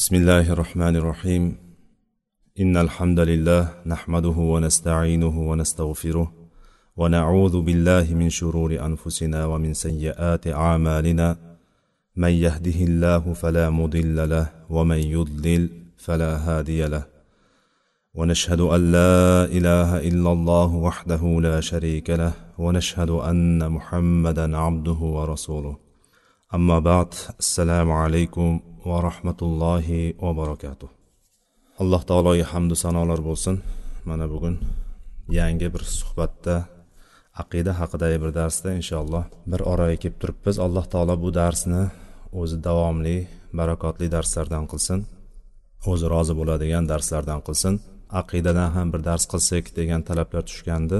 بسم الله الرحمن الرحيم ان الحمد لله نحمده ونستعينه ونستغفره ونعوذ بالله من شرور انفسنا ومن سيئات اعمالنا من يهده الله فلا مضل له ومن يضلل فلا هادي له ونشهد ان لا اله الا الله وحده لا شريك له ونشهد ان محمدا عبده ورسوله اما بعد السلام عليكم va rahmatullohi va barakatuh. Alloh taologa hamdu sanolar bo'lsin. Mana bugun yangi bir suhbatda aqida haqidagi bir darsda inshaalloh bir oraga kelib turibmiz. Alloh taolo bu darsni o'zi davomli barakotli darslardan qilsin. O'zi rozi bo'ladigan darslardan qilsin. Aqidadan ham bir dars qilsak degan talablar tushgandi.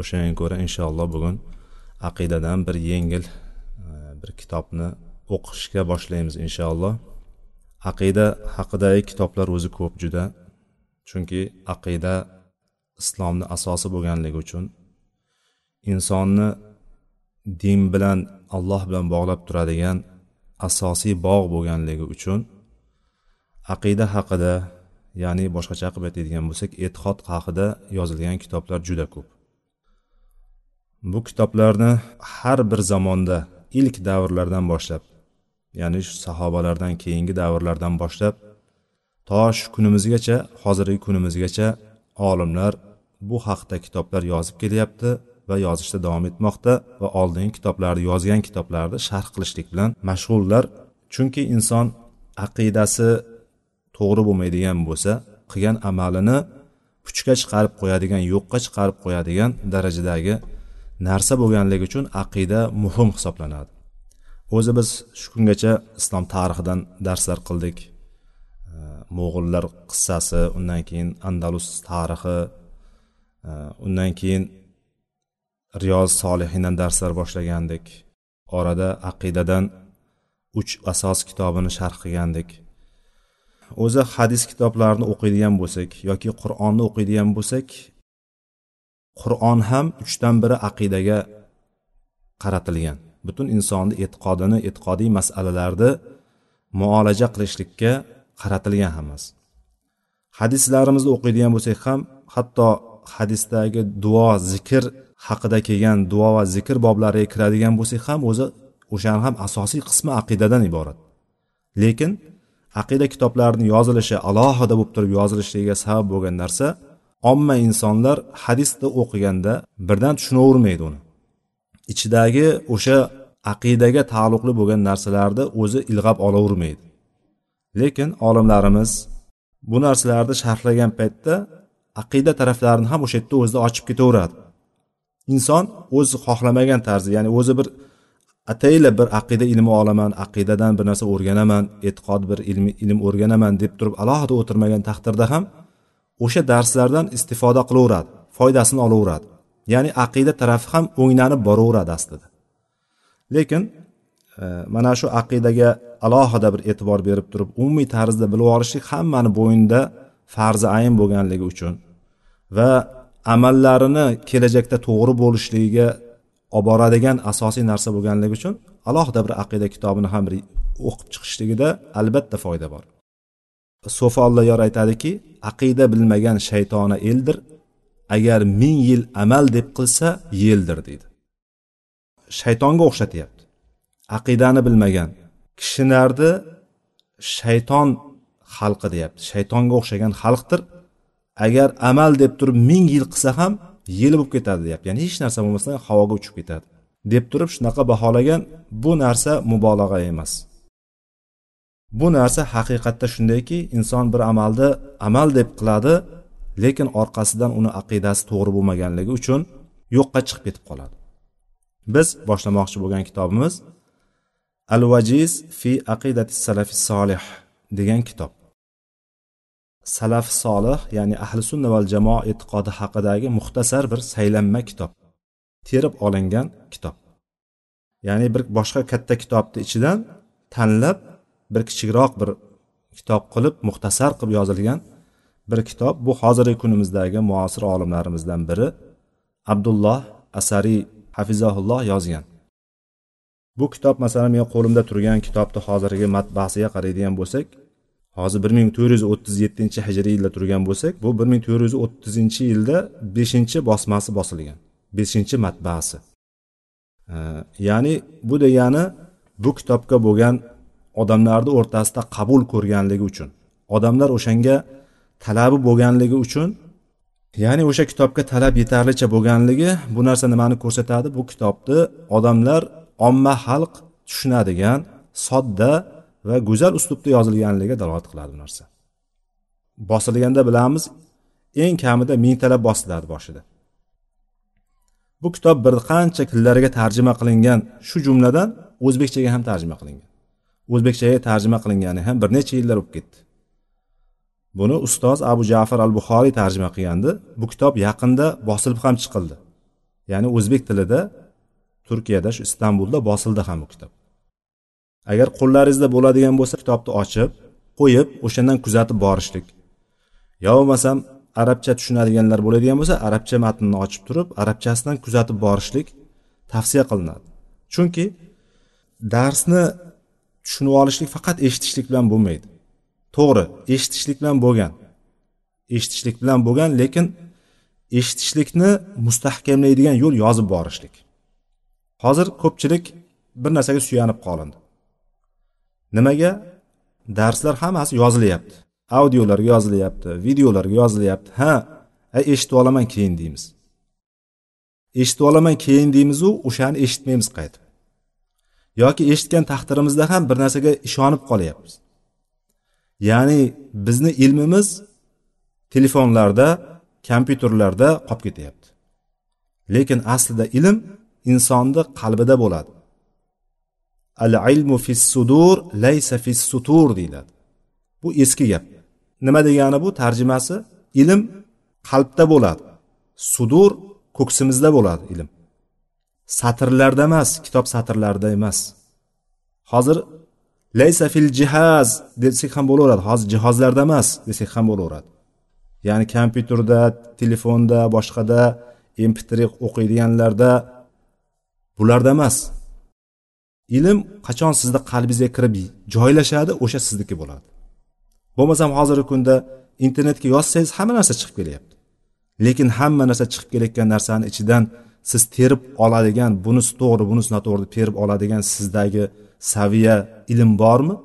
O'shanga ko'ra inshaalloh bugun aqidadan bir yengil e, bir kitobni o'qishga boshlaymiz inshaalloh. Aqida haqidagi kitoblar o'zi ko'p juda. Chunki aqida islomni asosi bo'lganligi uchun insonni din bilan alloh bilan bog'lab turadigan asosiy bog' bo'lganligi uchun aqida haqida ya'ni boshqacha qilib aytadigan bo'lsak e'tiqod haqida yozilgan kitoblar juda ko'p. Bu kitoblarni har bir zamonda ilk davrlardan boshlab ya'ni shu sahobalardan keyingi davrlardan boshlab to shu kunimizgacha hozirgi kunimizgacha olimlar bu haqda kitoblar yozib kelyapti va yozishda davom etmoqda va oldingi kitoblarni yozgan kitoblarni sharh qilishlik bilan mashg'ullar. Chunki inson aqidasi to'g'ri bo'lmaydigan bo'lsa qilgan amalini puchga chiqarib qo'yadigan yo'qqa chiqarib qo'yadigan darajadagi narsa bo'lganligi uchun aqida muhim hisoblanadi. O'zi biz shu kungacha islom tarixidan darslar qildik. Mo'g'ullar qissasi undan keyin andalus tarixi undan keyin riyoz solihindan darslar boshlagandik. Orada aqidadan uch asos kitobini sharh qilgandik. O'zi hadis kitoblarini o'qiydigan bo'lsak yoki qur'onni o'qiydigan bo'lsak qur'on ham uchdan biri aqidaga qaratilgan. Butun insonni e'tiqodini e'tiqodiy masalalarni muolaja qilishlikka qaratilgan hammasi. Hadislarimizni o'qiydigan bo'lsak ham hatto hadisdagi duo zikr haqida kelgan duo va zikr boblariga kiradigan bo'lsak ham o'zi o'shani ham asosiy qismi aqidadan iborat. Lekin aqida kitoblarini yozilishi alohida bo'lib turib yozilishligiga sabab bo'lgan narsa omma insonlar hadisni o'qiganda birdan tushunavermaydi uni. Ichidagi o'sha aqidaga taalluqli bo'lgan narsalarni o'zi ilg'ab olavermaydi. Lekin olimlarimiz bu narsalarni sharhlagan paytda aqida taraflarini ham o'sha yerda o'zida ochib ketaveradi. Inson o'zi xohlamagan tarzda ya'ni o'zi bir atayla bir aqida ilmi olaman aqidadan bir narsa o'rganaman e'tiqod bir ilmi ilm o'rganaman deb turib alohida o'tirmagan taqdirda ham o'sha darslardan istifoda qilaveradi foydasini olaveradi. Ya'ni aqida tarafi ham o'nglanib boraveradi aslida. Lekin e, mana shu aqidaga alohida bir e'tibor berib turib umumiy tarzda bilib olishlik hammani bo'yinda farzi ayn bo'lganligi uchun va amallarini kelajakda to'g'ri bo'lishligiga olib boradigan asosiy narsa bo'lganligi uchun alohida bir aqida kitobini ham bir o'qib chiqishligida albatta foyda bor. So'fi alloyor aytadiki aqida bilmagan shaytona eldir agar ming yil amal deb qilsa yeldir deydi. Shaytonga o'xshatyapti. Aqidani bilmagan kishilarni shayton xalqi deyapti. Shaytonga o'xshagan xalqdir. Agar amal deb turib ming yil qilsa ham yil bo'lib ketadi deyapti. Ya'ni hech narsa bo'lmasdan havoga uchib ketadi. Deb turib shunaqa baholagan bu narsa mubolag'a emas. Bu narsa haqiqatda shundayki inson bir amalni amal deb qiladi lekin orqasidan uni aqidasi to'g'ri bo'lmaganligi uchun yo'qqa chiqib ketib qoladi. Biz boshlamoqchi bo'lgan kitobimiz al vajiz fi aqidati salafi solih degan kitob. Salaf solih ya'ni ahli sunna val jamoa e'tiqodi haqidagi muxtasar bir saylanma kitob. Terib olingan kitob. Ya'ni bir boshqa katta kitobni ichidan tanlab bir kichikroq bir kitob qilib muxtasar qilib yozilgan bir kitob. Bu hozirgi kunimizdagi muasir olimlarimizdan biri abdulloh asariy hafizahulloh yozgan. Bu kitob masalan men qo'limda turgan kitobni hozirgi matbasiga qaraydigan bo'lsak hozir bir ming to'rt yuz o'ttiz yettinchi hijriy yilda turgan bo'lsak bu bir ming to'rt yuz o'ttizinchi yilda beshinchi bosmasi bosilgan beshinchi matbaasi. Ya'ni bu degani bu kitobga bo'lgan odamlarni o'rtasida qabul ko'rganligi uchun odamlar o'shanga talabi bo'lganligi uchun ya'ni o'sha kitobga talab yetarlicha bo'lganligi bu narsa nimani ko'rsatadi? Bu kitobni odamlar omma xalq tushunadigan sodda va go'zal uslubda yozilganligiga dalolat qiladi bu narsa. Bosilganda bilamiz eng kamida mingtalab bosiladi boshida. Bu kitob bir qancha tillarga tarjima qilingan shu jumladan o'zbekchaga ham tarjima qilingan. O'zbekchaga tarjima qilingani ham bir necha yillar o'tib ketdi. Buni ustoz abu jafar al buxoriy tarjima qilgandi. Bu kitob yaqinda bosilib ham chiqildi. Ya'ni o'zbek tilida turkiyada shu istanbulda bosildi ham bu kitob. Agar qo'llaringizda bo'ladigan bo'lsa kitobni ochib qo'yib o'shandan kuzatib borishlik. Yo bo'lmasam arabcha tushunadiganlar bo'ladigan bo'lsa arabcha matnni ochib turib arabchasidan kuzatib borishlik tavsiya qilinadi. Chunki darsni tushunib olishlik faqat eshitishlik bilan bo'lmaydi. To'g'ri eshitishlik bilan bo'lgan. Eshitishlik bilan bo'lgan lekin eshitishlikni mustahkamlaydigan yo'l yozib borishlik. Hozir ko'pchilik bir narsaga suyanib qolindi. Nimaga? Darslar hammasi yozilyapti. Audiolarga yozilyapti videolarga yozilyapti. Ha eshitib olaman keyin deymiz. Eshitib olaman keyin deymizu o'shani eshitmaymiz qaytib. Yoki eshitgan taqdirimizda ham bir narsaga ishonib qolyapmiz. Ya'ni bizni ilmimiz telefonlarda kompyuterlarda qolib ketyapti. Lekin aslida ilm insonni qalbida bo'ladi. Al ilmu fis sudur laysa fis sutur deyiladi. Bu eski gap. Nima degani bu tarjimasi? Ilm qalbda bo'ladi sudur ko'ksimizda bo'ladi ilm. Satrlarda emas kitob satrlarida emas. Hozir laysa fil jihaz desak ham bo'laveradi. Hozir jihozlarda emas desak ham bo'laveradi. Ya'ni kompyuterda telefonda boshqada mp3 o'qiydiganlarda bularda emas. Ilm qachon sizni qalbingizga kirib joylashadi o'sha sizniki bo'ladi. Bo'lmasam hozirgi kunda internetga yozsangiz hamma narsa chiqib kelyapti. Lekin hamma narsa chiqib kelayotgan narsani ichidan siz terib oladigan bunisi to'g'ri bunisi noto'g'ri deb terib oladigan sizdagi saviya ilm bormi?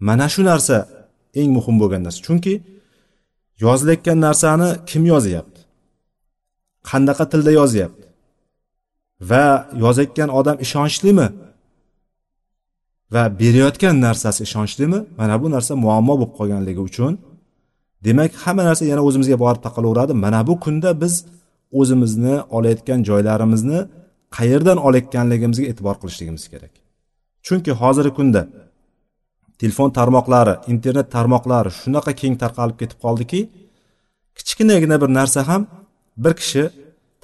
Mana shu narsa eng muhim bo'lgan narsa. Chunki yozilayotgan narsani kim yozyapti? Qanaqa tilda yozyapti? Va yozayotgan odam ishonchlimi? Va berayotgan narsasi ishonchlimi? Mana bu narsa muammo bo'lib qolganligi uchun. Demak hamma narsa yana o'zimizga borib taqalaveradi mana bu kunda biz o'zimizni olayotgan joylarimizni qayerdan olayotganligimizga e'tibor qilishligimiz kerak. Chunki hozirgi kunda telefon tarmoqlari internet tarmoqlari shunaqa keng tarqalib ketib qoldiki kichkinagina bir narsa ham bir kishi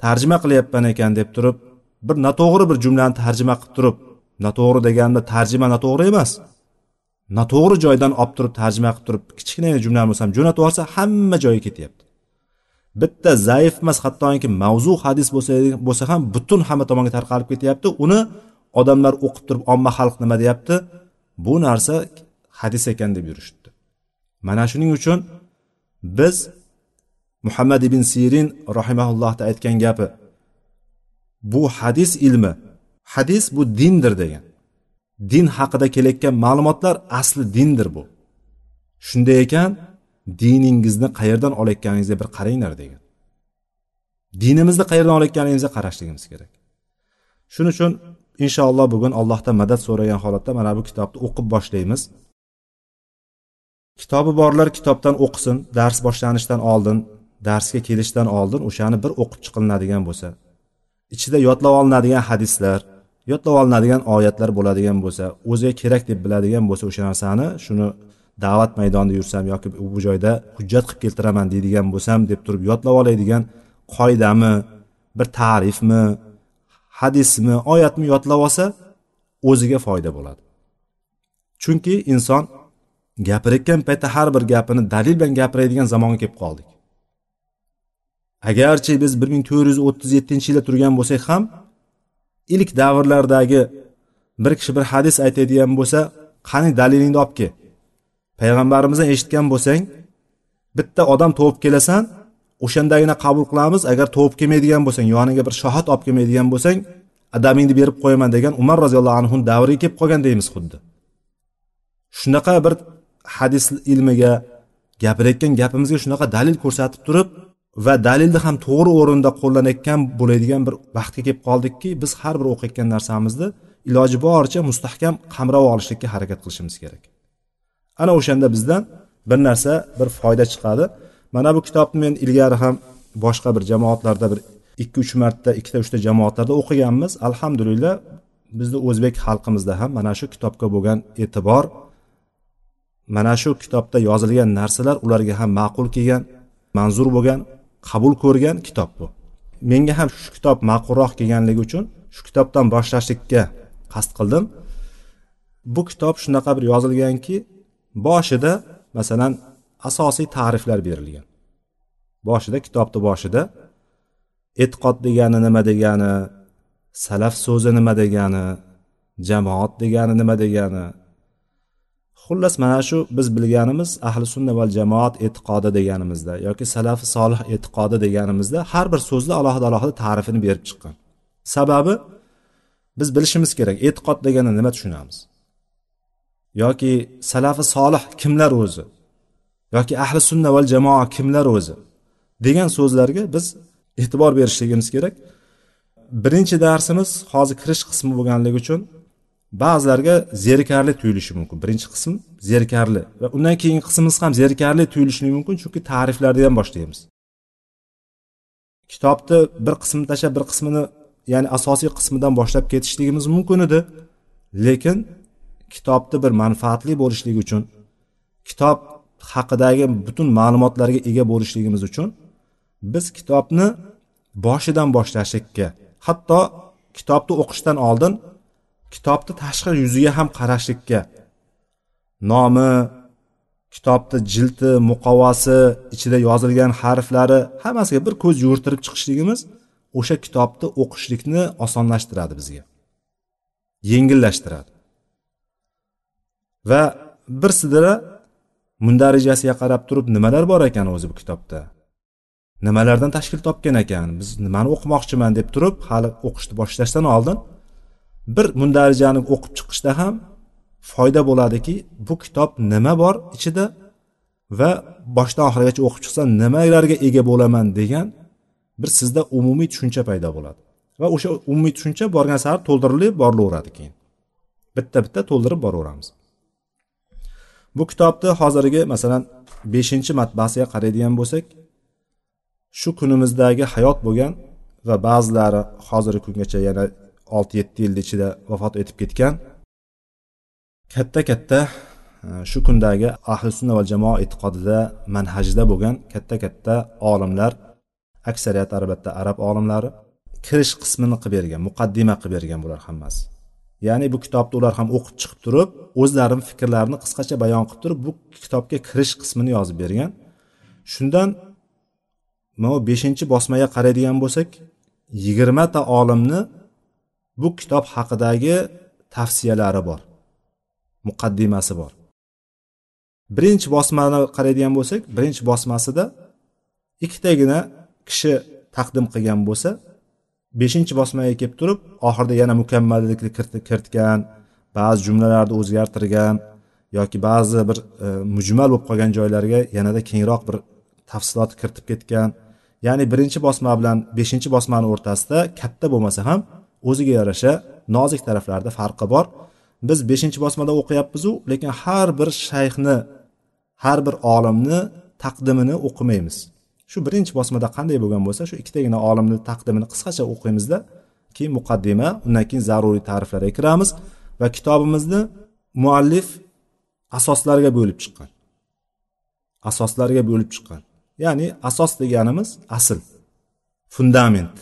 tarjima qilyapman ekan deb turib bir noto'g'ri bir jumlani tarjima qilib turib noto'g'ri deganda tarjima noto'g'ri emas noto'g'ri joydan olib turib tarjima qilib turib kichkinagina jumlani bo'lsa ham jo'natib yuborsa hamma joyga ketyapti. Bitta zaif emas hattoki mavzu hadis bo'lsa bo'lsa ham butun hamma tomonga tarqalib ketyapti. Uni odamlar o'qib turib omma xalq nima deyapti? Bu narsa hadis ekan deb yurishibdi. Mana shuning uchun biz muhammad ibn sirin rahimaullohni aytgan gapi bu hadis ilmi hadis bu dindir degan. Din haqida kelayotgan ma'lumotlar asli dindir bu. Shunday ekan diningizni qayerdan olayotganingizga bir qaranglar degan. Dinimizni qayerdan olayotganligimizga qarashligimiz kerak. Shuning uchun inshaalloh bugun allohdan madad so'ragan holatda mana bu kitobni o'qib boshlaymiz. Kitobi borlar kitobdan o'qisin dars boshlanishidan oldin darsga kelishdan oldin o'shani bir o'qib chiqilinadigan bo'lsa ichida yodlab olinadigan hadislar yodlab olinadigan oyatlar bo'ladigan bo'lsa o'ziga kerak deb biladigan bo'lsa o'sha narsani shuni da'vat maydonida yursam yoki bu joyda hujjat qilib keltiraman deydigan bo'lsam deb turib yodlab oladigan qoidami bir ta'rifmi hadismi oyatmi yodlab olsa o'ziga foyda bo'ladi. Chunki inson gapirayotgan paytda har bir gapini dalil bilan gapiradigan zamonga kelib qoldik. Agarchi biz bir ming to'rt yuz o'ttiz yettinchi yilda turgan bo'lsak ham ilk davrlardagi bir kishi bir hadis aytadigan bo'lsa qani dalilingni olib kel. Payg'ambarimizdan eshitgan bo'lsang bitta odam tovib kelasan o'shandagina qabul qilamiz. Agar tovib kelmaydigan bo'lsang yoniga bir shohat olib kelmaydigan bo'lsang adamingni berib qo'yaman degan umar roziyallohu anhu davriga kelib qolgan deymiz xuddi. Shunaqa bir hadis ilmiga gapirayotgan gapimizga shunaqa dalil ko'rsatib turib va dalilni ham to'g'ri o'rinda qo'llanayotgan bo'ladigan bir vaqtga kelib qoldikki biz har bir o'qiyotgan narsamizni iloji boricha mustahkam qamrab olishlikka harakat qilishimiz kerak. Ana o'shanda bizdan bir narsa bir foyda chiqadi. Mana bu kitobni men ilgari ham boshqa bir jamoatlarda bir ikki uch marta ikkita uchta jamoatlarda o'qiganmiz. Alhamdulillah bizni o'zbek xalqimizda ham mana shu kitobga bo'lgan e'tibor mana shu kitobda yozilgan narsalar ularga ham ma'qul kelgan manzur bo'lgan qabul ko'rgan kitob bu. Menga ham shu kitob ma'qulroq kelganligi uchun shu kitobdan boshlashlikka qasd qildim. Bu kitob shunaqa bir yozilganki boshida masalan asosiy ta'riflar berilgan. Boshida kitobni boshida e'tiqod degani nima degani salaf so'zi nima degani jamoat degani nima degani. Xullas mana shu biz bilganimiz ahli sunna val jamoat e'tiqodi deganimizda yoki salaf solih e'tiqodi deganimizda har bir so'zni alohida alohida ta'rifini berib chiqqan. Sababi biz bilishimiz kerak e'tiqod degani nima tushunamiz? Yoki salafi solih kimlar o'zi? Yoki ahli sunna val jamoa kimlar o'zi? Degan so'zlarga biz e'tibor berishligimiz kerak. Birinchi darsimiz hozir kirish qismi bo'lganligi uchun ba'zilarga zerikarli tuyulishi mumkin. Birinchi qism zerikarli va undan keyingi qismimiz ham zerikarli tuyulishi mumkin chunki ta'riflardan boshlaymiz. Kitobni bir qismini tashlab bir qismini ya'ni asosiy qismidan boshlab ketishligimiz mumkin edi. Lekin kitobni bir manfaatli bo'lishligi uchun kitob haqidagi butun ma'lumotlarga ega bo'lishligimiz uchun biz kitobni boshidan boshlashlikka hatto kitobni o'qishdan oldin kitobni tashqi yuziga ham qarashlikka nomi kitobni jildi muqovasi ichida yozilgan harflari hammasiga bir ko'z yugurtirib chiqishligimiz o'sha kitobni o'qishlikni osonlashtiradi bizga. Yengillashtiradi. Va bir sidra mundarijasiga qarab turib nimalar bor ekan o'zi bu kitobda? Nimalardan tashkil topgan ekan? Biz nimani o'qimoqchiman deb turib hali o'qishni boshlashdan oldin bir mundarijani o'qib chiqishda ham foyda bo'ladiki bu kitob nima bor ichida va boshdan oxirigacha o'qib chiqsam nimalarga ega bo'laman degan bir sizda umumiy tushuncha paydo bo'ladi. Va o'sha umumiy tushuncha borgan sari to'ldirilib borilaveradi keyin. Bitta bitta to'ldirib boraveramiz. Bu kitobni hozirgi masalan beshinchi matbasiga qaraydigan bo'lsak shu kunimizdagi hayot bo'lgan va ba'zilari hozirgi kungacha yana olti yetti yil ichida vafot etib ketgan katta katta e, shu kundagi ahli sunna va jamoa e'tiqodida manhajida bo'lgan katta katta olimlar aksariyat albatta arab olimlari kirish qismini qilib bergan muqaddima qilib bergan bular hammasi. Ya'ni bu kitobni ular ham o'qib chiqib turib o'zlarini fikrlarini qisqacha bayon qilib turib bu kitobga kirish qismini yozib bergan. Shundan mana beshinchi bosmaga qaraydigan bo'lsak yigirmata olimni bu kitob haqidagi tavsiyalari bor muqaddimasi bor. Birinchi bosmani qaraydigan bo'lsak birinchi bosmasida ikkitagina kishi taqdim qilgan bo'lsa beshinchi bosmaga kelib turib oxirida yana mukammallikni kiritgan ba'zi jumlalarni o'zgartirgan yoki ba'zi bir e, mujmal bo'lib qolgan joylarga yanada kengroq bir tafsilot kiritib ketgan. Ya'ni birinchi bosma bilan beshinchi bosmani o'rtasida katta bo'lmasa ham o'ziga yarasha nozik taraflarda farqi bor. Biz beshinchi bosmada o'qiyapmizu lekin har bir shayxni har bir olimni taqdimini o'qimaymiz. Shu birinchi bosmada qanday bo'lgan bo'lsa shu ikkitagina olimni taqdimini qisqacha o'qiymizda keyin muqaddima undan keyin zaruriy ta'riflarga kiramiz va kitobimizni muallif asoslarga bo'lib chiqqan. Asoslarga bo'lib chiqqan. Ya'ni asos deganimiz asl fundament.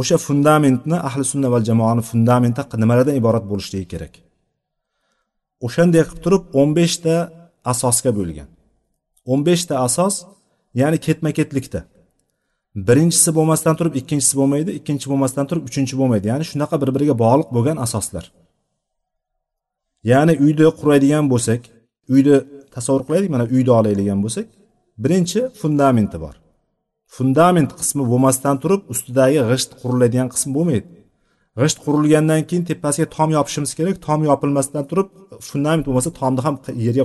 O'sha fundamentni ahli sunna va jamoani fundamenti nimalardan iborat bo'lishligi kerak? O'shanday qilib turib o'n beshta asosga bo'lgan. O'n beshta asos ya'ni ketma ketlikda birinchisi bo'lmasdan turib ikkinchisi bo'lmaydi ikkinchi bo'lmasdan turib uchinchi bo'lmaydi. Ya'ni shunaqa bir biriga bog'liq bo'lgan asoslar. Ya'ni uyni quraydigan bo'lsak uyni tasavvur qilaylik mana uyni olaydigan bo'lsak birinchi fundamenti bor. Fundament qismi bo'lmasdan turib ustidagi g'isht quriladigan qism bo'lmaydi. G'isht qurilgandan keyin tepasiga tom yopishimiz kerak. Tom yopilmasdan turib fundament bo'lmasa tomni ham yerga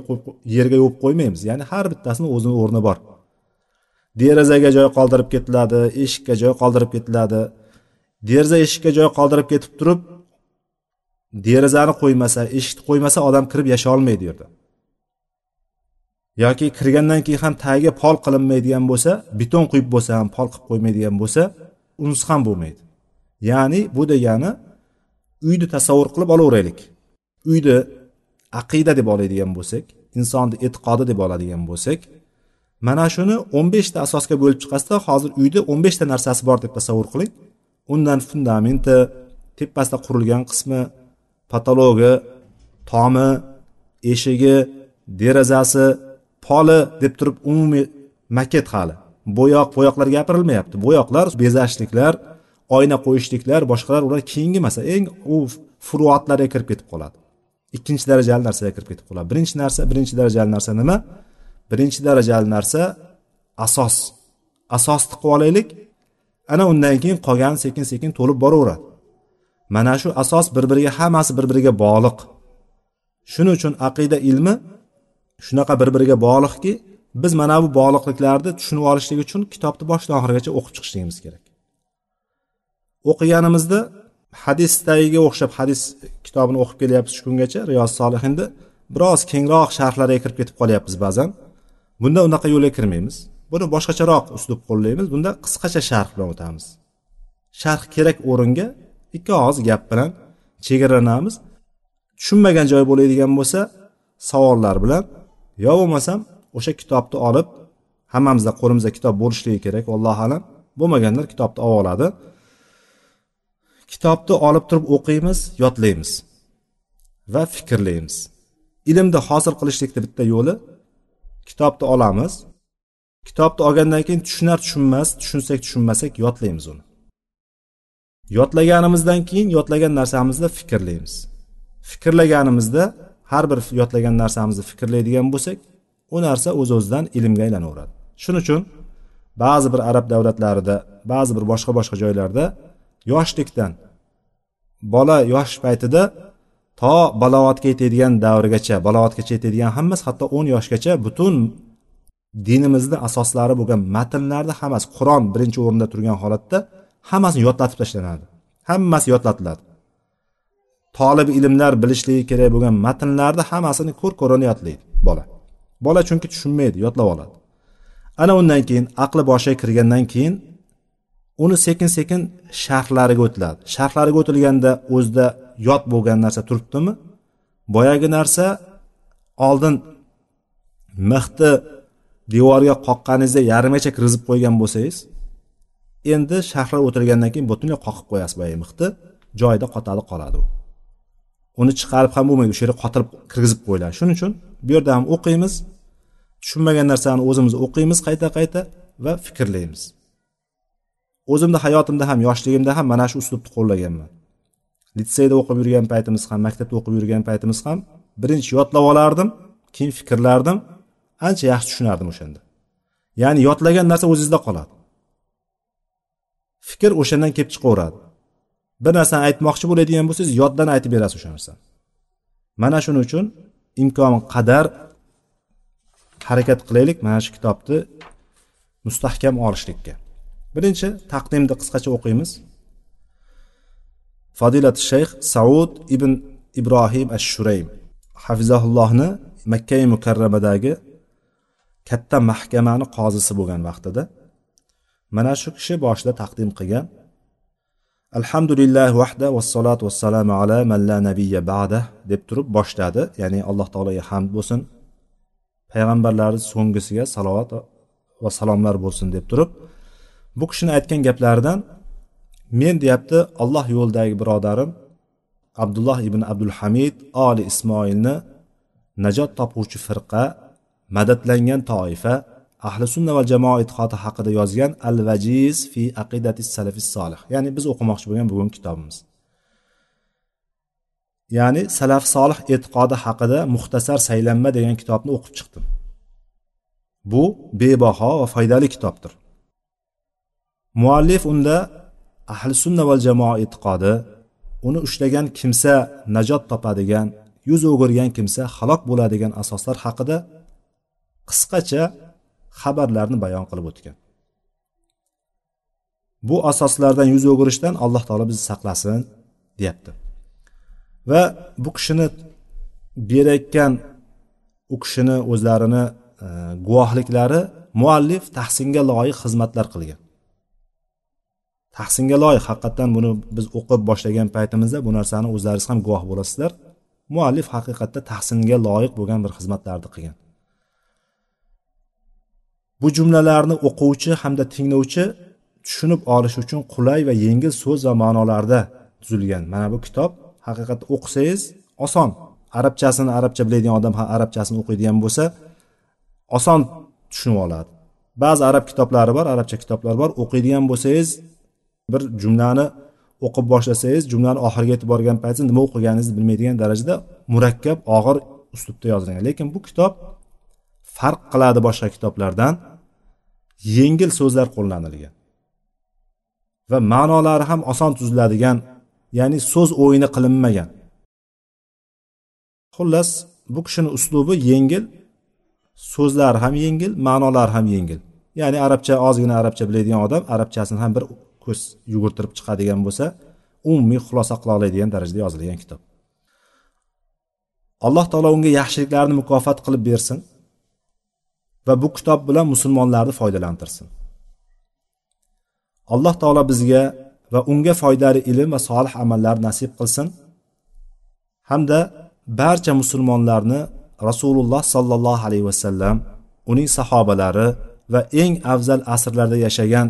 yerga yopib qo'ymaymiz. Ya'ni har bittasini o'zini o'rni bor. Derazaga joy qoldirib ketiladi eshikka joy qoldirib ketiladi. Deraza eshikka joy qoldirib ketib turib derazani qo'ymasa eshikni qo'ymasa odam kirib yashay olmaydi u yerda. Yoki kirgandan keyin ham tagiga pol qilinmaydigan bo'lsa beton quyib bo'lsa ham pol qilib qo'ymaydigan bo'lsa unisi ham bo'lmaydi. Ya'ni bu degani uyni tasavvur qilib olaveraylik uyni aqida deb oladigan bo'lsak insonni e'tiqodi deb oladigan bo'lsak mana shuni o'n beshta asosga bo'lib chiqasizda hozir uyda o'n beshta narsasi bor deb tasavvur qiling. Undan fundamenti tepasida qurilgan qismi patologi tomi eshigi derazasi poli deb turib umumiy maket hali. Bo'yoq bo'yoqlar gapirilmayapti. Bo'yoqlar bezashliklar oyna qo'yishliklar boshqalar ular keyingi masala eng u furuatlarga kirib ketib qoladi. Ikkinchi darajali narsaga kirib ketib qoladi. Birinchi narsa birinchi darajali narsa nima? Birinchi darajali narsa asos. Asosni qilib olaylik. Ana undan keyin qolgani sekin sekin to'lib boraveradi. Mana shu asos bir biriga hammasi bir biriga bog'liq. Shuning uchun aqida ilmi shunaqa bir biriga bog'liqki biz mana bu bog'liqliklarni tushunib olishlik uchun kitobni boshidan oxirigacha o'qib chiqishligimiz kerak. O'qiganimizda hadis tagiga o'xshab hadis kitobini o'qib kelyapmiz shu kungacha riyoz solihinda biroz kengroq sharhlarga kirib ketib qolyapmiz ba'zan. Bunda unaqa yo'lga kirmaymiz. Buni boshqacharoq uslub qo'llaymiz. Bunda qisqacha sharh bilan o'tamiz. Sharh kerak o'ringa ikki og'iz gap bilan chegaralanamiz tushunmagan joy bo'ladigan bo'lsa savollar bilan yo bo'lmasam o'sha kitobni olib hammamizda qo'limizda kitob bo'lishligi kerak allohu alam. Bo'lmaganlar kitobni olib oladi. Kitobni olib turib o'qiymiz yodlaymiz va fikrlaymiz. Ilmni hosil qilishlikni bitta yo'li kitobni olamiz. Kitobni olgandan keyin tushunar tushunmas tushunsak tushunmasak yodlaymiz uni. Yodlaganimizdan keyin yodlagan narsamizni fikrlaymiz. Fikrlaganimizda har bir yodlagan narsamizni fikrlaydigan bo'lsak u narsa o'z o'zidan ilmga aylanaveradi. Shuning uchun ba'zi bir arab davlatlarida ba'zi bir boshqa boshqa joylarda yoshlikdan bola yosh paytida to balovatga yetadigan davrigacha balovatgacha yetadigan hammasi hatto o'n yoshgacha butun dinimizni asoslari bo'lgan matnlarni hammasi qur'on birinchi o'rinda turgan holatda hammasini yodlatib tashlanadi. Hammasi yodlatiladi. Tolib ilmlar bilishligi kerak bo'lgan matnlarni hammasini ko'r ko'rona yodlaydi bola. Bola chunki tushunmaydi yodlab oladi. Ana undan keyin aqli boshiga kirgandan keyin uni sekin sekin sharhlariga o'tiladi. Sharhlariga o'tilganda o'zida yod bo'lgan narsa turibdimi? Boyagi narsa oldin mixni devorga qoqqaningizda yarimgacha kirgizib qo'ygan bo'lsangiz endi sharhlar o'tirgandan keyin butunlay qoqib qo'yasiz boyagi mixni joyida qotadi qoladi u. Uni chiqarib ham bo'lmaydi o'sha yerga qotirib kirgizib qo'yiladi. Shuning uchun bu yerda ham o'qiymiz tushunmagan narsani o'zimiz o'qiymiz qayta qayta va fikrlaymiz. O'zimni hayotimda ham yoshligimda ham mana shu uslubni qo'llaganman. Litseyda o'qib yurgan paytimiz ham maktabda o'qib yurgan paytimiz ham birinchi yodlab olardim keyin fikrlardim. Ancha yaxshi tushunardim o'shanda. Ya'ni yodlagan narsa o'zingizda qoladi. Fikr o'shandan kelib chiqaveradi. Bir narsani aytmoqchi bo'ladigan bo'lsangiz yoddan aytib berasiz o'sha narsani. Mana shuning uchun imkon qadar harakat qilaylik mana shu kitobni mustahkam olishlikka. Birinchi taqdimni qisqacha o'qiymiz. Fadilat shayx saud ibn ibrohim ash shuraym hafizahullohni makkai mukarramadagi katta mahkamani qozisi bo'lgan vaqtida mana shu kishi boshida taqdim qilgan. Alhamdulillah vahda vassalotu vassalamu ala man la nabiyya ba'da deb turib boshladi. Ya'ni alloh taologa hamd bo'lsin. Payg'ambarlarni so'nggisiga salovat va salomlar bo'lsin deb turib bu kishini aytgan gaplaridan men deyapti alloh yo'lidagi birodarim abdulloh ibn abdul hamid oli ismoilni najot topuvchi firqa madadlangan toifa ahli sunna va jamoa e'tiqodi haqida yozgan al vajiz fi aqidati salafis solih. Ya'ni biz o'qimoqchi bo'lgan bugungi kitobimiz. Ya'ni salaf solih e'tiqodi haqida muxtasar saylanma degan kitobni o'qib chiqdim. Bu bebaho va foydali kitobdir. Muallif unda ahli sunna val jamoa e'tiqodi uni ushlagan kimsa najot topadigan yuz o'girgan kimsa halok bo'ladigan asoslar haqida qisqacha xabarlarni bayon qilib o'tgan. Bu asoslardan yuz o'girishdan alloh taolo bizni saqlasin deyapti. Va bu kishini berayotgan u kishini o'zlarini e, guvohliklari muallif tahsinga loyiq xizmatlar qilgan. Tahsinga loyiq. Haqiqatdan buni biz o'qib boshlagan paytimizda bu narsani o'zlaringiz ham guvoh bo'lasizlar. Muallif haqiqatda tahsinga loyiq bo'lgan bir xizmatlarni qilgan. Bu jumlalarni o'quvchi hamda tinglovchi tushunib olish uchun qulay va yengil so'z va ma'nolarda tuzilgan. Mana bu kitob haqiqatda o'qisangiz oson. Arabchasini arabcha biladigan odam ham arabchasini o'qiydigan bo'lsa oson tushunib oladi. Ba'zi arab kitoblari bor arabcha kitoblar bor. O'qiydigan bo'lsangiz bir jumlani o'qib boshlasangiz jumlani oxiriga yetib borgan paytda nima o'qiganingizni bilmaydigan darajada murakkab og'ir uslubda yozilgan. Lekin bu kitob farq qiladi boshqa kitoblardan. Yengil so'zlar qo'llanilgan va ma'nolari ham oson tuziladigan ya'ni so'z o'yini qilinmagan. Xullas bu kishini uslubi yengil so'zlari ham yengil ma'nolari ham yengil. Ya'ni arabcha ozgina arabcha biladigan odam arabchasini ham bir ko'z yugurtirib chiqadigan bo'lsa umumiy xulosa qila oladigan darajada yozilgan kitob. Alloh taolo unga yaxshiliklarni mukofot qilib bersin va bu kitob bilan musulmonlarni foydalantirsin. Alloh taolo bizga va unga foydali ilm va solih amallar nasib qilsin. Hamda barcha musulmonlarni rasululloh sollallohu alayhi vasallam uning sahobalari va eng afzal asrlarda yashagan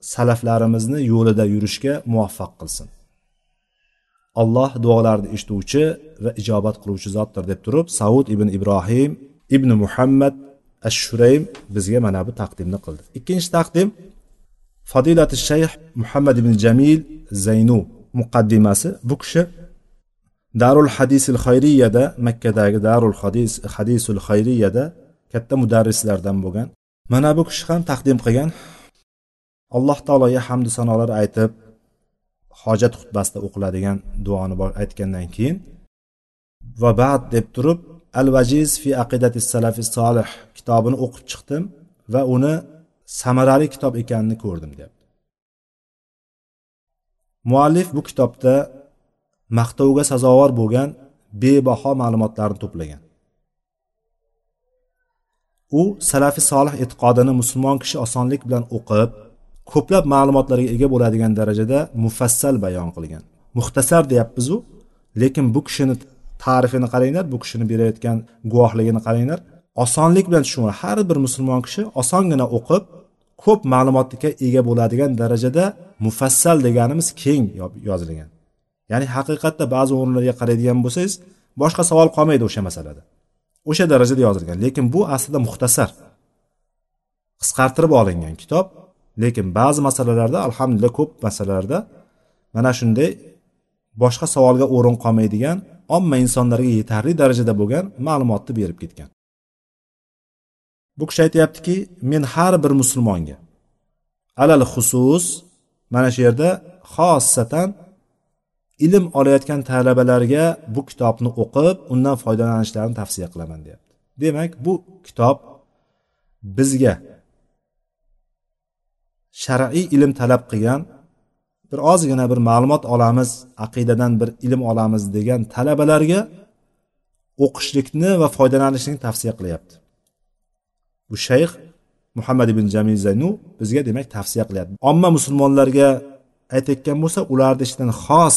salaflarimizni yo'lida yurishga muvaffaq qilsin. Alloh duolarni eshituvchi va ijobat qiluvchi zotdir deb turib saud ibn ibrohim ibn muhammad ash shuraym bizga mana bu taqdimni qildi. Ikkinchi taqdim fadilati shayx muhammad ibn jamil zaynu muqaddimasi. Bu kishi darul hadisil xayriyada makkadagi darul hadis hadisul xayriyada katta mudarrislardan bo'lgan. Mana bu kishi ham taqdim qilgan. Alloh taologa hamdu sanolar aytib hojat xutbasida o'qiladigan duoni aytgandan keyin va bad deb turib al vajiz fi aqidati salafi solih kitobini o'qib chiqdim va uni samarali kitob ekanini ko'rdim deyapti muallif bu kitobda maqtovga sazovor bo'lgan bebaho ma'lumotlarni to'plagan. U salafi solih e'tiqodini musulmon kishi osonlik bilan o'qib ko'plab ma'lumotlarga ega bo'ladigan darajada mufassal bayon qilgan. Muxtasar deyapmizu lekin bu kishini ta'rifini qaranglar bu kishini berayotgan guvohligini qaranglar. Osonlik bilan tushunadi har bir musulmon kishi osongina o'qib ko'p ma'lumotga ega bo'ladigan darajada mufassal deganimiz keng yozilgan. Ya'ni haqiqatda ba'zi o'rinlarga qaraydigan bo'lsangiz boshqa savol qolmaydi o'sha masalada. O'sha darajada yozilgan lekin bu aslida muxtasar. Qisqartirib olingan kitob lekin ba'zi masalalarda alhamdulillah ko'p masalalarda mana shunday boshqa savolga o'rin qolmaydigan omma insonlarga yetarli darajada bo'lgan ma'lumotni berib ketgan. Bu kishi aytyaptiki men har bir musulmonga alal xusus mana shu yerda xossatan ilm olayotgan talabalarga bu kitobni o'qib undan foydalanishlarini tavsiya qilaman deyapti. Demak bu kitob bizga shar'iy ilm talab qilgan bir ozgina bir ma'lumot olamiz aqidadan bir ilm olamiz degan talabalarga o'qishlikni va foydalanishlikni tavsiya qilyapti. Bu shayx muhammad ibn jamil zaynu bizga demak tavsiya qilyapti. Omma musulmonlarga aytayotgan bo'lsa ularni ichidan xos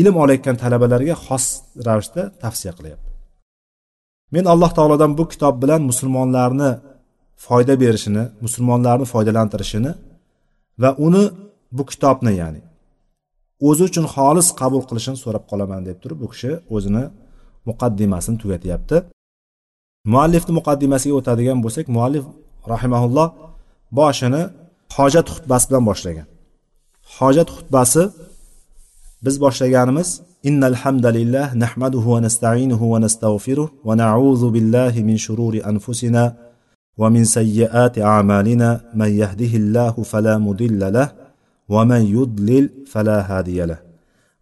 ilm olayotgan talabalarga xos ravishda tavsiya qilyapti. Men alloh taolodan bu kitob bilan musulmonlarni foyda berishini musulmonlarni foydalantirishini va uni bu kitobni ya'ni o'zi uchun xolis qabul qilishini so'rab qolaman deb turib bu kishi o'zini muqaddimasini tugatyapti. Muallifni muqaddimasiga o'tadigan bo'lsak muallif rahimaulloh boshini hojat xutbasi bilan boshlagan. Hojat xutbasi biz boshlaganimiz innal hamdalillah nahmaduhu va nasta'inuhu va nastag'firuh va na'uzu billahi min shururi anfusina ومن سيئات أعمالنا من يهده الله فلا مضل له ومن يضلل فلا هادي له.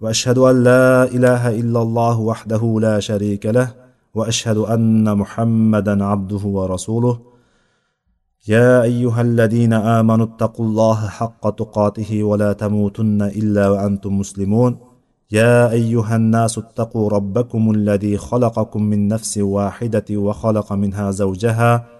وأشهد أن لا إله إلا الله وحده لا شريك له وأشهد أن محمدا عبده ورسوله. يا أيها الذين آمنوا اتقوا الله حق تقاته ولا تموتن إلا وأنتم مسلمون. يا أيها الناس اتقوا ربكم الذي خلقكم من نفس واحدة وخلق منها زوجها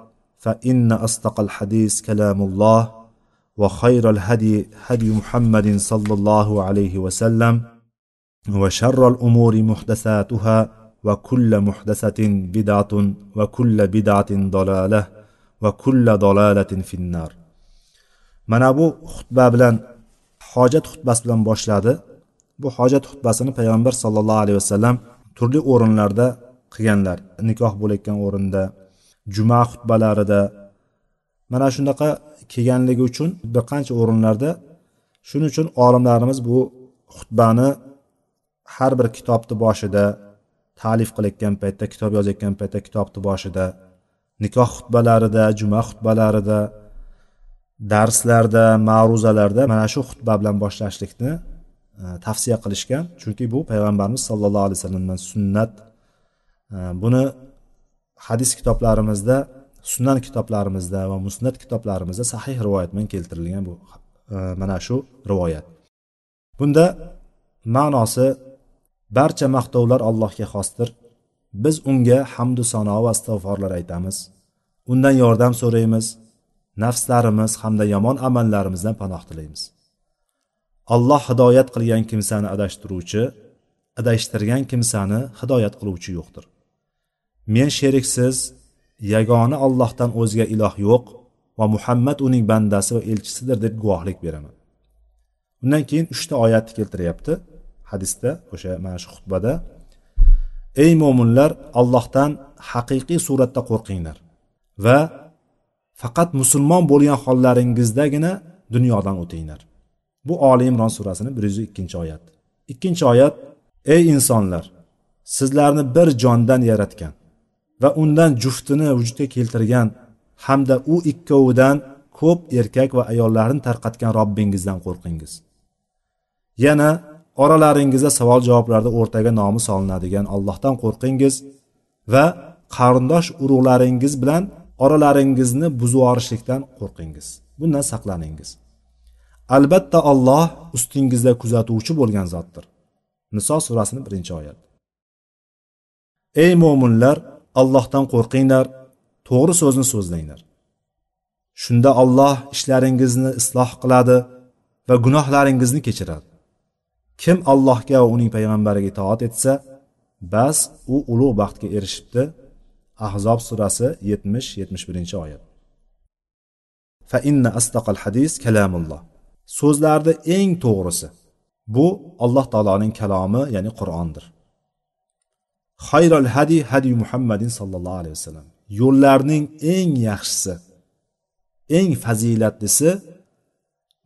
فان اصدق الحديث كلام الله وخير الهدي هدي محمد صلى الله عليه وسلم وشر الامور محدثاتها وكل محدثه بدعه وكل بدعه ضلاله وكل ضلاله في النار mana bu xutba bilan hojat xutbasi bilan boshladi bu hojat xutbasini payg'ambar sollallohu alayhi vasallam turli o'rinlarda qilganlar nikoh bo'layotgan o'rinda juma xutbalarida. Mana shunaqa kelganligi uchun bir qancha o'rinlarda shuning uchun olimlarimiz bu xutbani har bir kitobni boshida ta'lif qilayotgan paytda kitob yozayotgan paytda kitobni boshida nikoh xutbalarida juma xutbalarida darslarda ma'ruzalarda mana shu xutba bilan boshlashlikni e, tavsiya qilishgan. Chunki bu payg'ambarimiz sollallohu alayhi vasallamdan sunnat. E, buni hadis kitoblarimizda sunan kitoblarimizda va musnat kitoblarimizda sahih rivoyat bilan keltirilgan bu e, mana shu rivoyat. Bunda ma'nosi barcha maqtovlar allohga xosdir. Biz unga hamdu sano va istig'forlar aytamiz. Undan yordam so'raymiz. Nafslarimiz hamda yomon amallarimizdan panoh tilaymiz. Alloh hidoyat qilgan kimsani adashtiruvchi adashtirgan kimsani hidoyat qiluvchi yo'qdir. Men sheriksiz yagona ollohdan o'zga iloh yo'q va muhammad uning bandasi va elchisidir deb guvohlik beraman. Undan keyin uchta oyatni keltiryapti. Hadisda o'sha mana shu xutbada. Ey mo'minlar allohdan haqiqiy suratda qo'rqinglar va faqat musulmon bo'lgan hollaringizdagina dunyodan o'tinglar. Bu oli imron surasini bir yuz ikkinchi oyat ikkinchi oyat ey insonlar sizlarni bir jondan yaratgan va undan juftini vujudga keltirgan hamda u ikkovidan ko'p erkak va ayollarni tarqatgan robbingizdan qo'rqingiz. Yana oralaringizda savol javoblarda o'rtaga nomi solinadigan allohdan qo'rqingiz va qarindosh urug'laringiz bilan oralaringizni buzvorishlikdan qo'rqingiz. Bundan saqlaningiz. Albatta olloh ustingizda kuzatuvchi bo'lgan zotdir. Niso surasini birinchi oyat. Ey mo'minlar allohdan qo'rqinglar to'g'ri so'zni so'zlanglar. Shunda olloh ishlaringizni isloh qiladi va gunohlaringizni kechiradi. Kim allohga va uning payg'ambariga itoat etsa bas u ulug' baxtga erishibdi. Ahzob surasi yetmish yetmish birinchi oyat. Fa inna astaqal hadis kalamulloh. So'zlarni eng to'g'risi bu alloh taoloning kalomi ya'ni qur'ondir. Xayrol hadi hadi muhammadin sollallohu alayhi vasallam. Yo'llarning eng yaxshisi eng fazilatlisi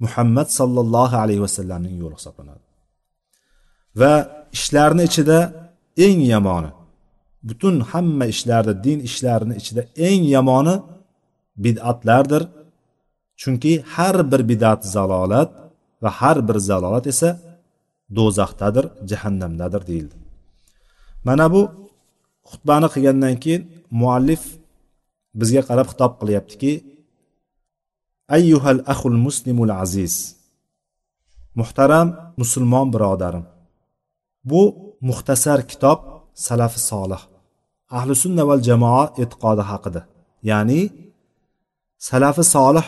muhammad sollallohu alayhi vasallamning yo'li hisoblanadi. Va ishlarni ichida eng yomoni butun hamma ishlarni din ishlarini ichida eng yomoni bid'atlardir. Chunki har bir bid'at zalolat va har bir zalolat esa do'zaxdadir jahannamdadir deyildi. Mana bu xutbani qilgandan keyin muallif bizga qarab xitob qilyaptiki ayyuhal axul muslimul aziz muhtaram musulmon birodarim bu muxtasar kitob salafi solih ahli sunna val jamoa e'tiqodi haqida ya'ni salafi solih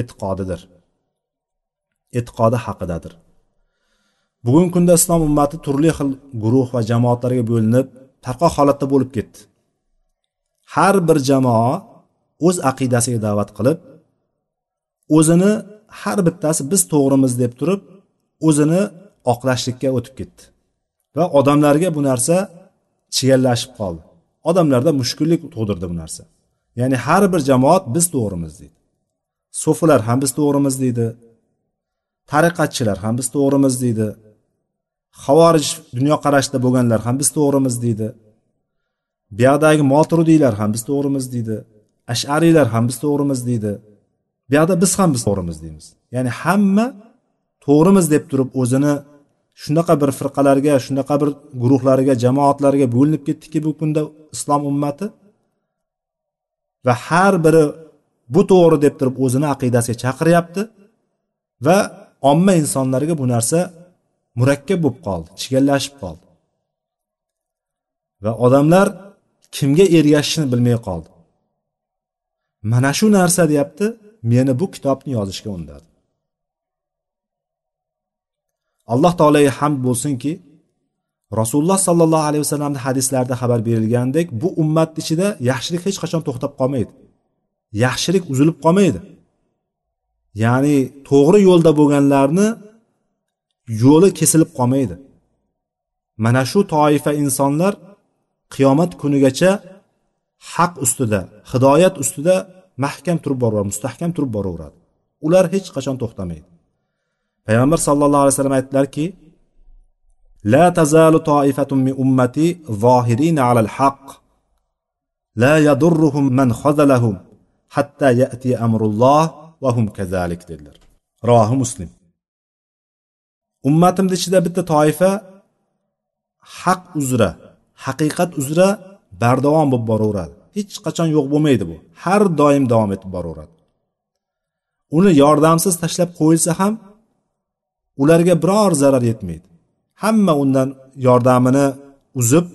e'tiqodidir e'tiqodi haqidadir. Bugungi kunda islom ummati turli xil guruh va jamoatlarga bo'linib tarqoq holatda bo'lib ketdi. Har bir jamoa o'z aqidasiga da'vat qilib o'zini har bittasi biz to'g'rimiz deb turib o'zini oqlashlikka o'tib ketdi. Va odamlarga bu narsa chigallashib qoldi. Odamlarda mushkullik tug'dirdi bu narsa. Ya'ni har bir jamoat biz to'g'rimiz deydi. So'filar ham biz to'g'rimiz deydi. Tariqatchilar ham biz to'g'rimiz deydi. Havorij dunyoqarashda bo'lganlar ham biz to'g'rimiz deydi. Buyoqdagi moturudiylar ham biz to'g'rimiz deydi. Ashariylar ham biz to'g'rimiz deydi. Buyoqda biz ham biz to'g'rimiz deymiz. Ya'ni hamma to'g'rimiz deb turib o'zini shunaqa bir firqalarga shunaqa bir guruhlarga jamoatlarga bo'linib ketdiki bu kunda islom ummati va har biri bu to'g'ri deb turib o'zini aqidasiga chaqiryapti va omma insonlarga bu narsa murakkab bo'lib qoldi chigallashib qoldi. Va odamlar kimga ergashishini bilmay qoldi. Mana shu narsa deyapti meni bu kitobni yozishga undadi. Alloh taologa hamd bo'lsinki rasululloh sollallohu alayhi vasallamni hadislarida xabar berilgandek bu ummatni ichida yaxshilik hech qachon to'xtab qolmaydi. Yaxshilik uzilib qolmaydi. Ya'ni to'g'ri yo'lda bo'lganlarni yo'li kesilib qolmaydi. Mana shu toifa insonlar qiyomat kunigacha haq ustida hidoyat ustida mahkam turib boraveradi mustahkam turib boraveradi. Ular hech qachon to'xtamaydi. Payg'ambar sallallohu alayhi vasallam aytdilarki la tazalu toifatun min ummati zohirina alal haq la yadurruhum man khazalahum hatta ya'ti amrulloh va hum kazalik dedilar. Rohi muslim. Ummatimni ichida bitta toifa haq uzra haqiqat uzra bardavom bo'lib boraveradi. Hech qachon yo'q bo'lmaydi bu. Har doim davom etib boraveradi. Uni yordamsiz tashlab qo'yilsa ham ularga biror zarar yetmaydi. Hamma undan yordamini uzib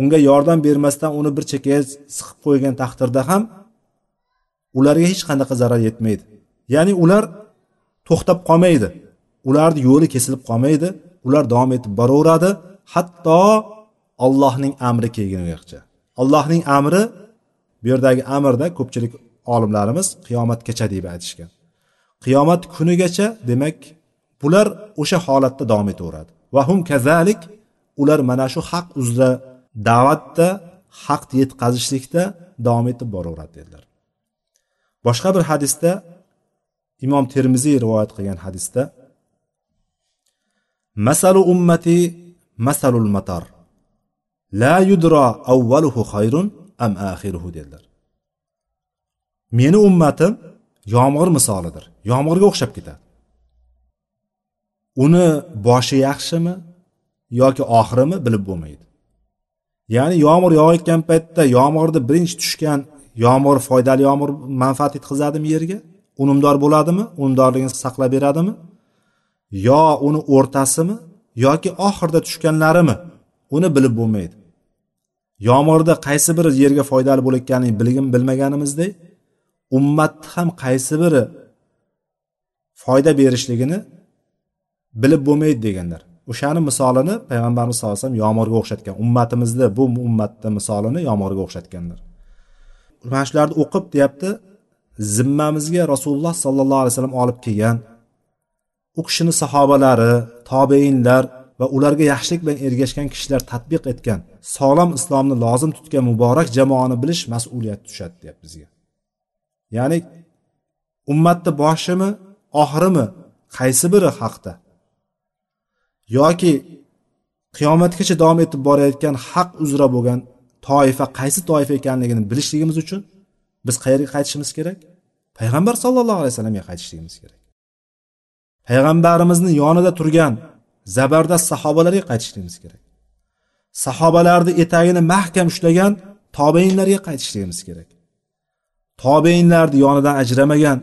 unga yordam bermasdan uni bir chekkaga siqib qo'ygan taqdirda ham ularga hech qanaqa zarar yetmaydi. Ya'ni ular to'xtab qolmaydi. Ularni yo'li kesilib qolmaydi ular davom etib boraveradi. Hatto ollohning amri kelgunigacha. Allohning amri bu yerdagi amrda ko'pchilik olimlarimiz qiyomatgacha deb aytishgan. Qiyomat kunigacha demak bular o'sha holatda davom etaveradi. Va hum kazalik ular mana shu haq uzra da'vatda haqni yetkazishlikda davom etib boraveradi dedilar. Boshqa bir hadisda imom termiziy rivoyat qilgan hadisda masalu ummati masalul matar. La yudra avvaluhu xayrun am axiruhu dedilar. Meni ummatim yomg'ir misolidir. Yomg'irga o'xshab ketadi. Uni boshi yaxshimi yoki oxirimi bilib bo'lmaydi. Ya'ni yomg'ir yog'ayotgan paytda yomg'irni birinchi tushgan yomg'ir foydali yomg'ir manfaat yetkazadimi yerga? Unumdor bo'ladimi? Unumdorligini saqlab beradimi? Yo uni o'rtasimi yoki oxirida tushganlarimi? Uni bilib bo'lmaydi. Yomg'irda qaysi biri yerga foydali bo'layotganini bilgim bilmaganimizdek ummatni ham qaysi biri foyda berishligini bilib bo'lmaydi deganlar. O'shani misolini payg'ambarimiz sallallohu alayhi vasallam yomg'irga o'xshatgan ummatimizni bu ummatni misolini yomg'irga o'xshatganlar. Mana shularni o'qib deyapti zimmamizga rasululloh sollallohu alayhi vasallam olib kelgan u kishini sahobalari tobeinlar va ularga yaxshilik bilan ergashgan kishilar tadbiq etgan sog'lom islomni lozim tutgan muborak jamoani bilish mas'uliyati tushadi deyapti bizga. Ya'ni ummatni boshimi oxirimi qaysi biri haqda? Yoki qiyomatgacha davom etib borayotgan haq uzra bo'lgan toifa qaysi toifa ekanligini bilishligimiz uchun biz qayerga qaytishimiz kerak? Payg'ambar sallallohu alayhi vasallamga qaytishligimiz kerak. Payg'ambarimizni yonida turgan zabardast sahobalarga qaytishligimiz kerak. Sahobalarni etagini mahkam ushlagan tobeinlarga qaytishligimiz kerak. Tobeinlarni yonidan ajramagan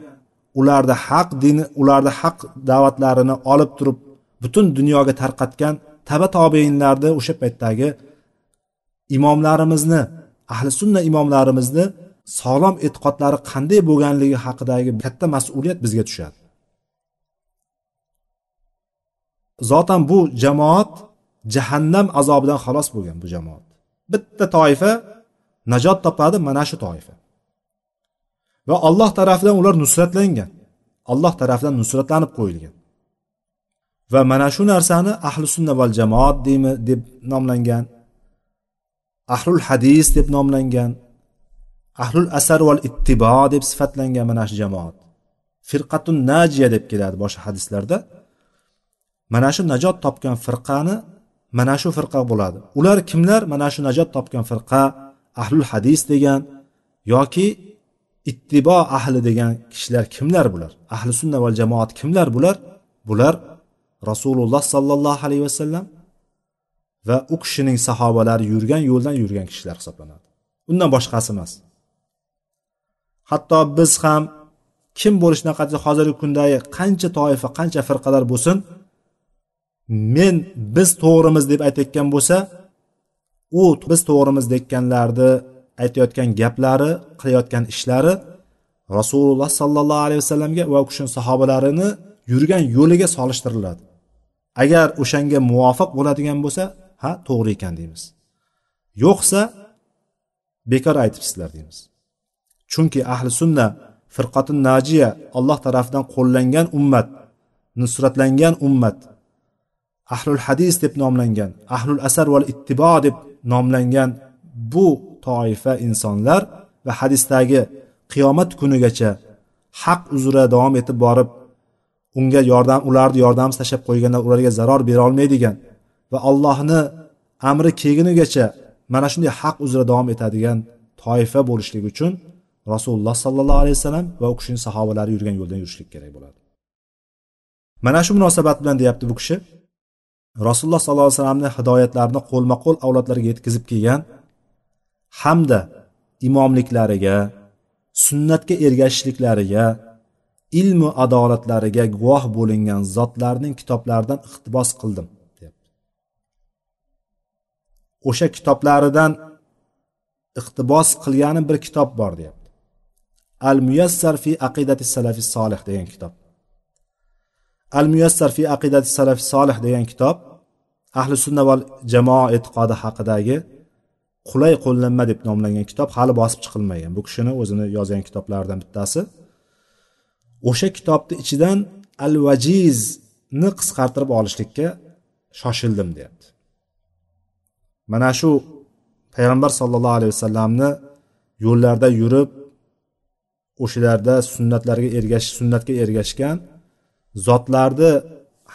ularni haq dini ularni haq da'vatlarini olib turib butun dunyoga tarqatgan taba tobeinlarni o'sha paytdagi imomlarimizni ahli sunna imomlarimizni sog'lom e'tiqodlari qanday bo'lganligi haqidagi katta mas'uliyat bizga tushadi. Zotan bu jamoat jahannam azobidan xalos bo'lgan bu jamoat. Bitta toifa najot topadi mana shu toifa. Va alloh tarafidan ular nusratlangan. Alloh tarafidan nusratlanib qo'yilgan. Va mana shu narsani ahli sunna val jamoat deymi deb nomlangan. Ahlul hadis deb nomlangan. Ahlul asar val ittibo deb sifatlangan mana shu jamoat. Firqatun najiya deb keladi boshqa hadislarda. Mana shu najot topgan firqani mana shu firqa bo'ladi. Ular kimlar? Mana shu najot topgan firqa ahlul hadis degan yoki ittibo ahli degan kishilar kimlar bular? Ahli sunna val jamoat kimlar bular? Bular rasululloh sollallohu alayhi vasallam va u kishining sahobalari yurgan yo'ldan yurgan kishilar hisoblanadi. Undan boshqasi emas. Hatto biz ham kim bo'lishidan qat'iy hozirgi kundagi qancha toifa qancha firqalar bo'lsin men biz to'g'rimiz deb aytayotgan bo'lsa u biz to'g'rimiz deyotganlarni aytayotgan gaplari qilayotgan ishlari rasululloh sollallohu alayhi vasallamga va u kishini sahobalarini yurgan yo'liga solishtiriladi. Agar o'shanga muvofiq bo'ladigan bo'lsa ha to'g'ri ekan deymiz. Yo'qsa bekor aytibsizlar deymiz. Chunki ahli sunna firqatin najiya alloh tarafidan qo'llangan ummat nusratlangan ummat ahlul hadis deb nomlangan ahlul asar val ittibo deb nomlangan bu toifa insonlar va hadisdagi qiyomat kunigacha haq uzra davom etib borib unga yordam ularni yordamsiz tashlab qo'yganda ularga zarar bera olmaydigan va allohni amri kelgunigacha mana shunday haq uzra davom etadigan toifa bo'lishligi uchun rasululloh sollallohu alayhi vasallam va u kishining sahobalari yurgan yo'ldan yurishlik kerak bo'ladi. Mana shu munosabat bilan deyapti bu kishi rasululloh sollallohu alayhi vasallamni hidoyatlarini qo'lma qo'l avlodlarga yetkazib kelgan hamda imomliklariga sunnatga ergashishliklariga ilmu adolatlariga guvoh bo'lingan zotlarning kitoblaridan iqtibos qildim deyapti o'sha kitoblaridan iqtibos qilgani bir kitob bor deyapti al muyassar fi aqidati salafi solih degan kitob. Al muyassar fi aqidati salafi solih degan kitob ahli sunna val jamoa e'tiqodi haqidagi qulay qo'llanma deb nomlangan kitob hali bosib chiqilmagan. Bu kishini o'zini yozgan kitoblaridan bittasi. O'sha kitobni ichidan al vajizni qisqartirib olishlikka shoshildim deyapti. Mana shu payg'ambar sollallohu alayhi vasallamni yo'llarida yurib o'shalarda sunnatlarga ergashish sunnatga ergashgan zotlarni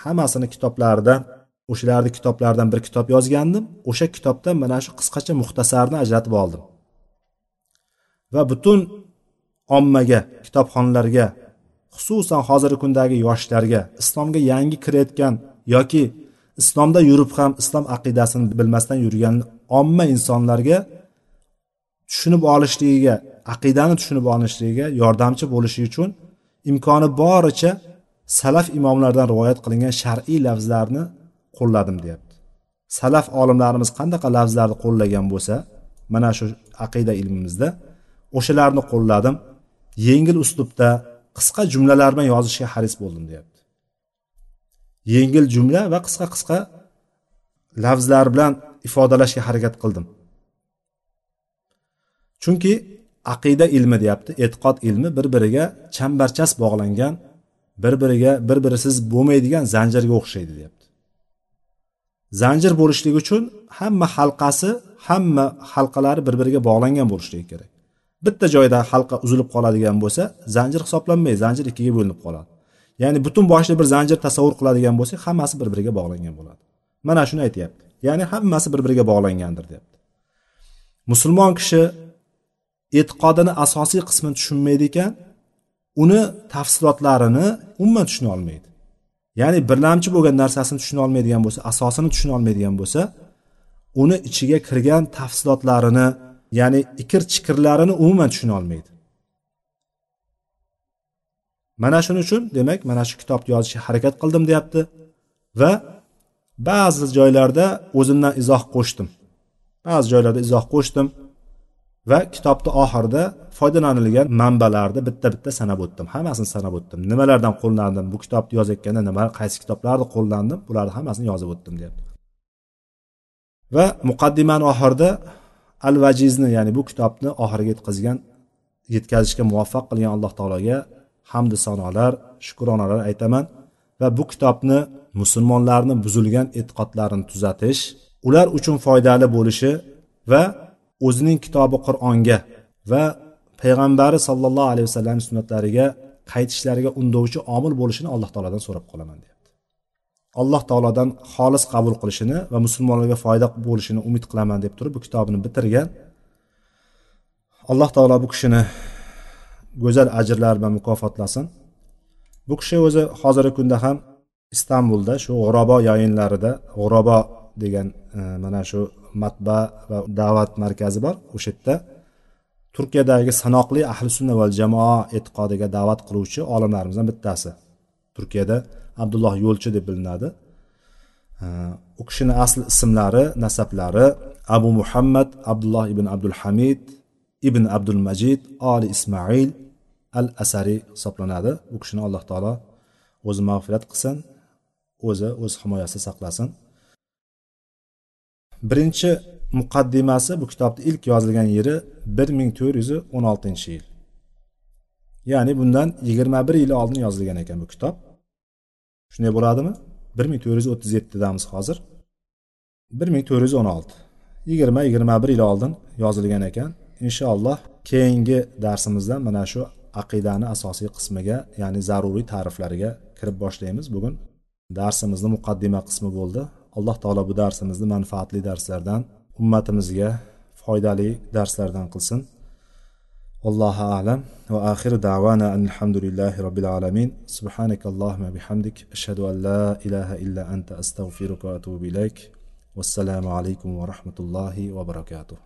hammasini kitoblaridan o'shalarni kitoblaridan bir kitob yozgandim. O'sha kitobdan mana shu qisqacha muxtasarni ajratib oldim. Va butun ommaga kitobxonlarga xususan hozirgi kundagi yoshlarga islomga yangi kirayotgan yoki islomda yurib ham islom aqidasini bilmasdan yurgan omma insonlarga tushunib olishligiga aqidani tushunib olishligiga yordamchi bo'lishi uchun imkoni boricha salaf imomlardan rivoyat qilingan shar'iy lafzlarni qo'lladim deyapti. Salaf olimlarimiz qanaqa lafzlarni qo'llagan bo'lsa mana shu aqida ilmimizda o'shalarni qo'lladim. Yengil uslubda qisqa jumlalar bilan yozishga haris bo'ldim deyapti. Yengil jumla va qisqa qisqa lafzlar bilan ifodalashga harakat qildim. Chunki aqida ilmi deyapti e'tiqod ilmi bir biriga chambarchas bog'langan bir biriga bir birisiz bo'lmaydigan zanjirga o'xshaydi deyapti. Zanjir bo'lishligi uchun hamma halqasi hamma halqalari bir biriga bog'langan bo'lishligi kerak. Bitta joyda halqa uzilib qoladigan bo'lsa zanjir hisoblanmaydi zanjir ikkiga bo'linib qoladi. Ya'ni butun boshli bir zanjir tasavvur qiladigan bo'lsak hammasi bir biriga bog'langan bo'ladi. Mana shuni aytyapti. Ya'ni hammasi bir biriga bog'langandir deyapti. Musulmon kishi e'tiqodini asosiy qismini tushunmaydi ekan uni tafsilotlarini umuman tushuna olmaydi. Ya'ni birlamchi bo'lgan narsasini tushuna olmaydigan bo'lsa asosini tushuna olmaydigan bo'lsa uni ichiga kirgan tafsilotlarini ya'ni ikir chikirlarini umuman tushuna olmaydi. Mana shuning uchun demak mana shu kitobni yozishga harakat qildim deyapti va ba'zi joylarda o'zimdan izoh qo'shdim. Ba'zi joylarda izoh qo'shdim. Va kitobni oxirida foydalanilgan manbalarni bitta bitta sanab o'tdim. Hammasini sanab o'tdim. Nimalardan qo'llandim? Bu kitobni yozayotganda nima qaysi kitoblarni qo'llandim? Bularni hammasini yozib o'tdim deyapti. Va muqaddimani oxirida al vajizni ya'ni bu kitobni oxiriga yetkazgan yetkazishga muvaffaq qilgan alloh taologa hamdu sanolar shukronalar aytaman. Va bu kitobni musulmonlarni buzilgan e'tiqodlarini tuzatish ular uchun foydali bo'lishi va o'zining kitobi qur'onga va payg'ambari sollallohu alayhi vasallam sunnatlariga qaytishlariga undovchi omil bo'lishini alloh taolodan so'rab qolaman deyapti. Alloh taolodan xolis qabul qilishini va musulmonlarga foyda bo'lishini umid qilaman deb turib bu kitobini bitirgan. Alloh taolo bu kishini go'zal ajrlar bilan mukofotlasin. Bu kishi o'zi hozirgi kunda ham istanbulda shu g'urobo yayinlarida g'urobo degan e, mana shu matba va da'vat markazi bor o'sha yerda. Turkiyadagi sanoqli ahli sunna va jamoa e'tiqodiga da'vat qiluvchi olimlarimizdan bittasi. Turkiyada abdulloh yo'lchi deb bilinadi. U kishini asl ismlari nasablari abu muhammad abdulloh ibn abdul hamid ibn abdul majid oli ismoil al asariy hisoblanadi. U kishini alloh taolo o'zi mag'firat qilsin o'zi o'z himoyasida saqlasin. Birinchi muqaddimasi bu kitobni ilk yozilgan yeri bir ming to'rt yuz o'n oltinchi yil. Ya'ni bundan yigirma bir yil oldin yozilgan ekan bu kitob. Shunday bo'ladimi? bir ming to'rt yuz o'ttiz yettidamiz hozir. bir ming to'rt yuz o'n olti. yigirma yigirma bir yil oldin yozilgan ekan. Inshaalloh keyingi darsimizda mana shu aqidani asosiy qismiga ya'ni zaruriy ta'riflariga kirib boshlaymiz. Bugun darsimizni muqaddima qismi bo'ldi. Alloh taolo bu darsimizni manfaatli darslardan ummatimizga foydali darslardan qilsin. Allohu alam. Va axir davana alhamdulillahi robbil alamin. Subhanak allohumma bihamdik. Ashhadu an la ilaha illa anta astag'firuka va atubu ilayk. Vassalomu alaykum va rahmatullohi va barakatuh.